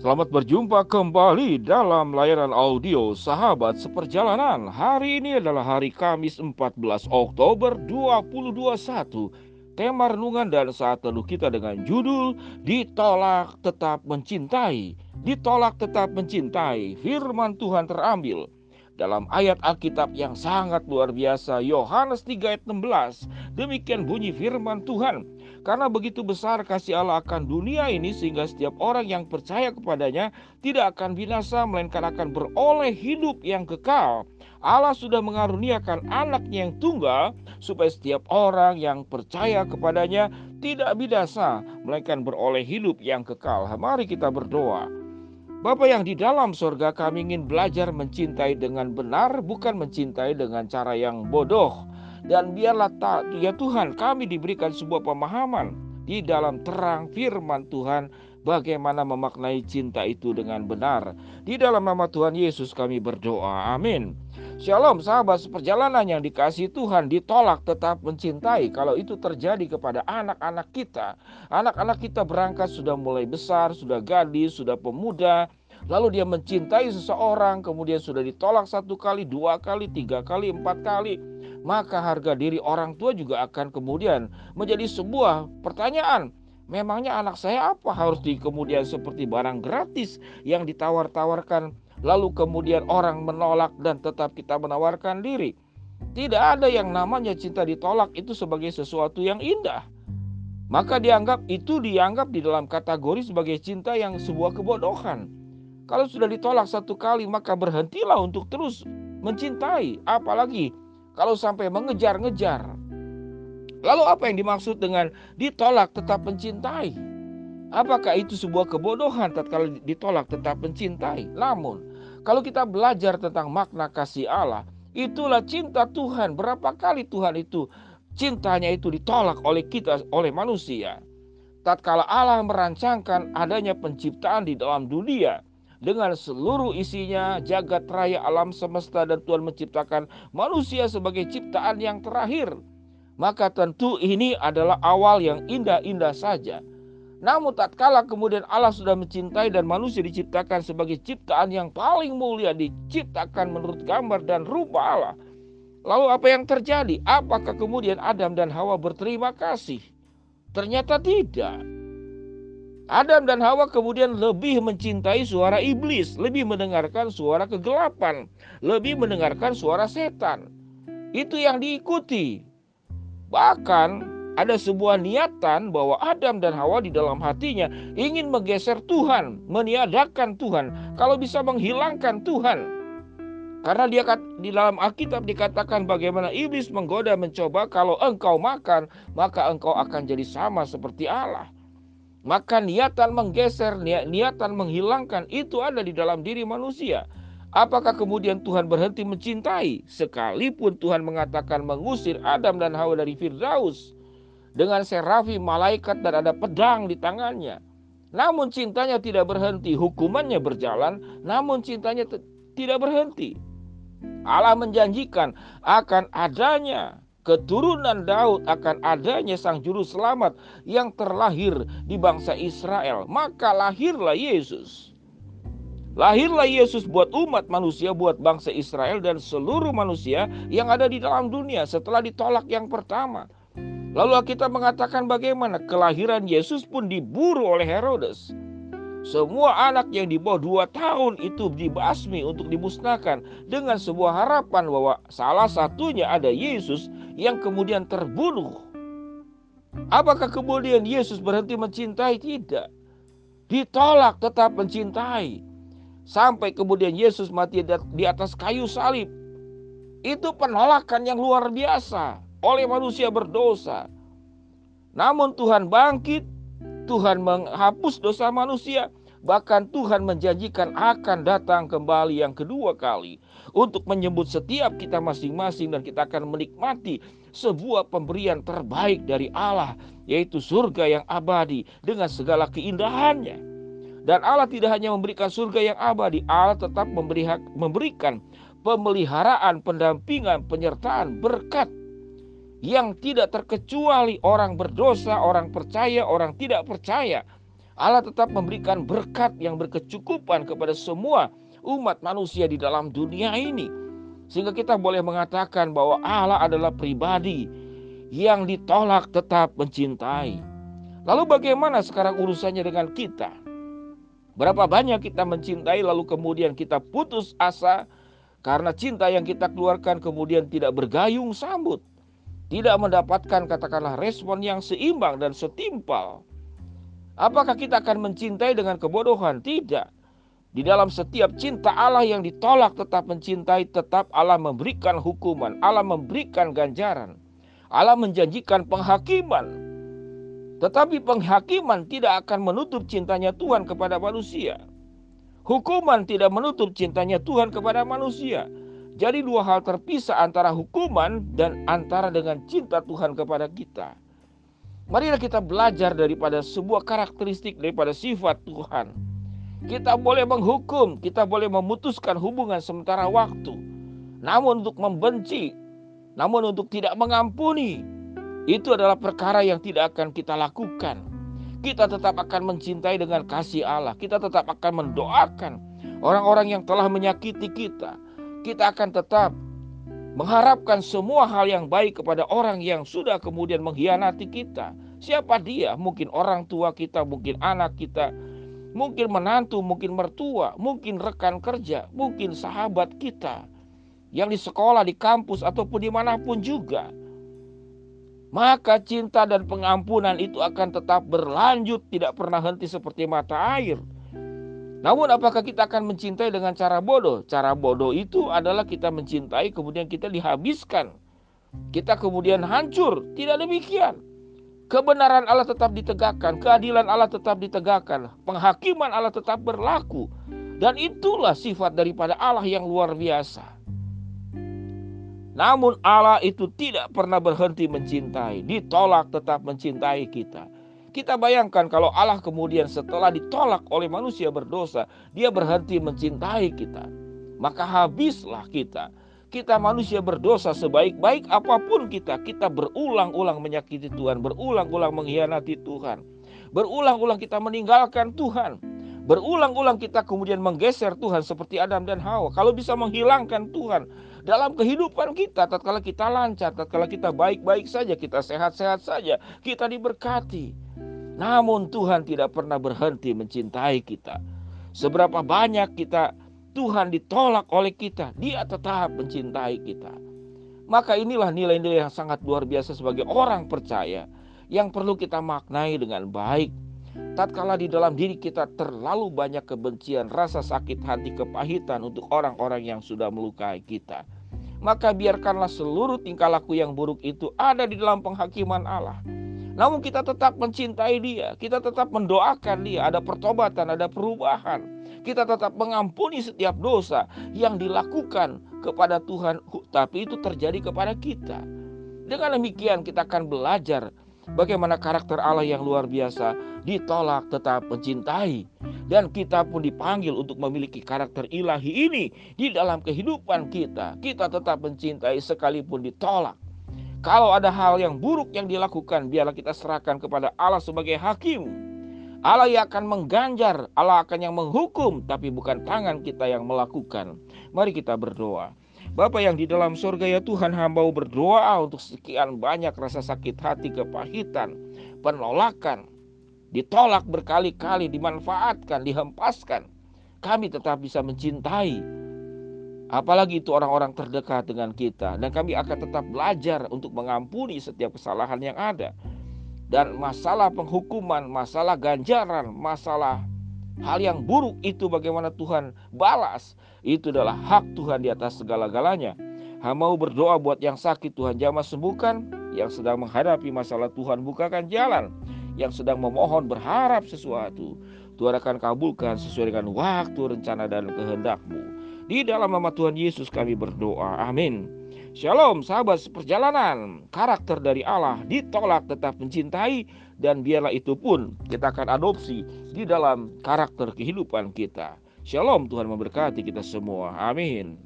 Selamat berjumpa kembali dalam layanan audio Sahabat Seperjalanan. Hari ini adalah hari Kamis 14 Oktober 2021. Tema renungan dan saat teduh kita dengan judul Ditolak Tetap Mencintai. Ditolak Tetap Mencintai. Firman Tuhan terambil dalam ayat Alkitab yang sangat luar biasa Yohanes 3 ayat 16. Demikian bunyi firman Tuhan. Karena begitu besar kasih Allah akan dunia ini sehingga setiap orang yang percaya kepadanya tidak akan binasa melainkan akan beroleh hidup yang kekal. Allah sudah mengaruniakan anaknya yang tunggal supaya setiap orang yang percaya kepadanya tidak binasa melainkan beroleh hidup yang kekal. Mari kita berdoa. Bapak yang di dalam sorga kami ingin belajar mencintai dengan benar bukan mencintai dengan cara yang bodoh dan biarlah ya Tuhan kami diberikan sebuah pemahaman di dalam terang firman Tuhan bagaimana memaknai cinta itu dengan benar. Di dalam nama Tuhan Yesus kami berdoa. Amin. Shalom sahabat seperjalanan yang dikasih Tuhan ditolak tetap mencintai kalau itu terjadi kepada anak-anak kita. Anak-anak kita berangkat sudah mulai besar, sudah gadis, sudah pemuda, lalu dia mencintai seseorang, kemudian sudah ditolak satu kali, dua kali, tiga kali, empat kali maka harga diri orang tua juga akan kemudian menjadi sebuah pertanyaan. Memangnya anak saya apa harus di kemudian seperti barang gratis yang ditawar-tawarkan lalu kemudian orang menolak dan tetap kita menawarkan diri. Tidak ada yang namanya cinta ditolak itu sebagai sesuatu yang indah. Maka dianggap itu dianggap di dalam kategori sebagai cinta yang sebuah kebodohan. Kalau sudah ditolak satu kali maka berhentilah untuk terus mencintai, apalagi kalau sampai mengejar-ngejar. Lalu apa yang dimaksud dengan ditolak tetap mencintai? Apakah itu sebuah kebodohan tatkala ditolak tetap mencintai? Namun, kalau kita belajar tentang makna kasih Allah, itulah cinta Tuhan. Berapa kali Tuhan itu cintanya itu ditolak oleh kita, oleh manusia. Tatkala Allah merancangkan adanya penciptaan di dalam dunia, dengan seluruh isinya jagat raya alam semesta dan Tuhan menciptakan manusia sebagai ciptaan yang terakhir. Maka tentu ini adalah awal yang indah-indah saja. Namun tatkala kemudian Allah sudah mencintai dan manusia diciptakan sebagai ciptaan yang paling mulia diciptakan menurut gambar dan rupa Allah. Lalu apa yang terjadi? Apakah kemudian Adam dan Hawa berterima kasih? Ternyata tidak. Adam dan Hawa kemudian lebih mencintai suara iblis, lebih mendengarkan suara kegelapan, lebih mendengarkan suara setan. Itu yang diikuti. Bahkan ada sebuah niatan bahwa Adam dan Hawa di dalam hatinya ingin menggeser Tuhan, meniadakan Tuhan, kalau bisa menghilangkan Tuhan. Karena dia di dalam Alkitab dikatakan bagaimana iblis menggoda mencoba kalau engkau makan, maka engkau akan jadi sama seperti Allah. Maka niatan menggeser, niatan menghilangkan itu ada di dalam diri manusia. Apakah kemudian Tuhan berhenti mencintai? Sekalipun Tuhan mengatakan mengusir Adam dan Hawa dari Firdaus dengan serafi malaikat dan ada pedang di tangannya. Namun cintanya tidak berhenti, hukumannya berjalan, namun cintanya tidak berhenti. Allah menjanjikan akan adanya keturunan Daud akan adanya sang juru selamat yang terlahir di bangsa Israel. Maka lahirlah Yesus. Lahirlah Yesus buat umat manusia, buat bangsa Israel dan seluruh manusia yang ada di dalam dunia setelah ditolak yang pertama. Lalu kita mengatakan bagaimana kelahiran Yesus pun diburu oleh Herodes. Semua anak yang di bawah dua tahun itu dibasmi untuk dimusnahkan dengan sebuah harapan bahwa salah satunya ada Yesus yang kemudian terbunuh. Apakah kemudian Yesus berhenti mencintai? Tidak. Ditolak tetap mencintai. Sampai kemudian Yesus mati di atas kayu salib. Itu penolakan yang luar biasa oleh manusia berdosa. Namun Tuhan bangkit Tuhan menghapus dosa manusia, bahkan Tuhan menjanjikan akan datang kembali yang kedua kali untuk menyebut setiap kita masing-masing dan kita akan menikmati sebuah pemberian terbaik dari Allah yaitu surga yang abadi dengan segala keindahannya. Dan Allah tidak hanya memberikan surga yang abadi, Allah tetap memberikan pemeliharaan, pendampingan, penyertaan, berkat yang tidak terkecuali orang berdosa, orang percaya, orang tidak percaya. Allah tetap memberikan berkat yang berkecukupan kepada semua umat manusia di dalam dunia ini. Sehingga kita boleh mengatakan bahwa Allah adalah pribadi yang ditolak tetap mencintai. Lalu bagaimana sekarang urusannya dengan kita? Berapa banyak kita mencintai lalu kemudian kita putus asa karena cinta yang kita keluarkan kemudian tidak bergayung sambut. Tidak mendapatkan katakanlah respon yang seimbang dan setimpal. Apakah kita akan mencintai dengan kebodohan? Tidak. Di dalam setiap cinta Allah yang ditolak tetap mencintai, tetap Allah memberikan hukuman, Allah memberikan ganjaran, Allah menjanjikan penghakiman. Tetapi penghakiman tidak akan menutup cintanya Tuhan kepada manusia. Hukuman tidak menutup cintanya Tuhan kepada manusia. Jadi dua hal terpisah antara hukuman dan antara dengan cinta Tuhan kepada kita. Marilah kita belajar daripada sebuah karakteristik daripada sifat Tuhan. Kita boleh menghukum, kita boleh memutuskan hubungan sementara waktu. Namun untuk membenci, namun untuk tidak mengampuni, itu adalah perkara yang tidak akan kita lakukan. Kita tetap akan mencintai dengan kasih Allah. Kita tetap akan mendoakan orang-orang yang telah menyakiti kita. Kita akan tetap mengharapkan semua hal yang baik kepada orang yang sudah kemudian mengkhianati kita. Siapa dia? Mungkin orang tua kita, mungkin anak kita, mungkin menantu, mungkin mertua, mungkin rekan kerja, mungkin sahabat kita yang di sekolah, di kampus, ataupun di mana pun juga. Maka cinta dan pengampunan itu akan tetap berlanjut, tidak pernah henti seperti mata air. Namun apakah kita akan mencintai dengan cara bodoh? Cara bodoh itu adalah kita mencintai kemudian kita dihabiskan. Kita kemudian hancur. Tidak demikian. Kebenaran Allah tetap ditegakkan, keadilan Allah tetap ditegakkan, penghakiman Allah tetap berlaku. Dan itulah sifat daripada Allah yang luar biasa. Namun Allah itu tidak pernah berhenti mencintai, ditolak tetap mencintai kita. Kita bayangkan kalau Allah kemudian setelah ditolak oleh manusia berdosa, dia berhenti mencintai kita. Maka habislah kita. Kita manusia berdosa sebaik-baik apa pun kita, kita berulang-ulang menyakiti Tuhan, berulang-ulang mengkhianati Tuhan. Berulang-ulang kita meninggalkan Tuhan. Berulang-ulang kita kemudian menggeser Tuhan seperti Adam dan Hawa. Kalau bisa menghilangkan Tuhan dalam kehidupan kita, tatkala kita lancar, tatkala kita baik-baik saja, kita sehat-sehat saja, kita diberkati. Namun Tuhan tidak pernah berhenti mencintai kita. Seberapa banyak kita Tuhan ditolak oleh kita, Dia tetap mencintai kita. Maka inilah nilai-nilai yang sangat luar biasa sebagai orang percaya yang perlu kita maknai dengan baik. Tatkala di dalam diri kita terlalu banyak kebencian, rasa sakit hati, kepahitan untuk orang-orang yang sudah melukai kita. Maka biarkanlah seluruh tingkah laku yang buruk itu ada di dalam penghakiman Allah namun kita tetap mencintai dia, kita tetap mendoakan dia, ada pertobatan, ada perubahan. Kita tetap mengampuni setiap dosa yang dilakukan kepada Tuhan, tapi itu terjadi kepada kita. Dengan demikian kita akan belajar bagaimana karakter Allah yang luar biasa ditolak tetap mencintai dan kita pun dipanggil untuk memiliki karakter ilahi ini di dalam kehidupan kita. Kita tetap mencintai sekalipun ditolak. Kalau ada hal yang buruk yang dilakukan, biarlah kita serahkan kepada Allah sebagai hakim. Allah yang akan mengganjar, Allah akan yang menghukum, tapi bukan tangan kita yang melakukan. Mari kita berdoa. Bapak yang di dalam surga ya Tuhan hamba berdoa untuk sekian banyak rasa sakit hati, kepahitan, penolakan, ditolak berkali-kali, dimanfaatkan, dihempaskan. Kami tetap bisa mencintai, Apalagi itu orang-orang terdekat dengan kita dan kami akan tetap belajar untuk mengampuni setiap kesalahan yang ada. Dan masalah penghukuman, masalah ganjaran, masalah hal yang buruk itu bagaimana Tuhan balas, itu adalah hak Tuhan di atas segala-galanya. Hamba mau berdoa buat yang sakit Tuhan jamah sembuhkan, yang sedang menghadapi masalah Tuhan bukakan jalan, yang sedang memohon berharap sesuatu. Tuhan akan kabulkan sesuai dengan waktu, rencana, dan kehendakmu. Di dalam nama Tuhan Yesus kami berdoa. Amin. Shalom sahabat seperjalanan. Karakter dari Allah ditolak tetap mencintai dan biarlah itu pun kita akan adopsi di dalam karakter kehidupan kita. Shalom Tuhan memberkati kita semua. Amin.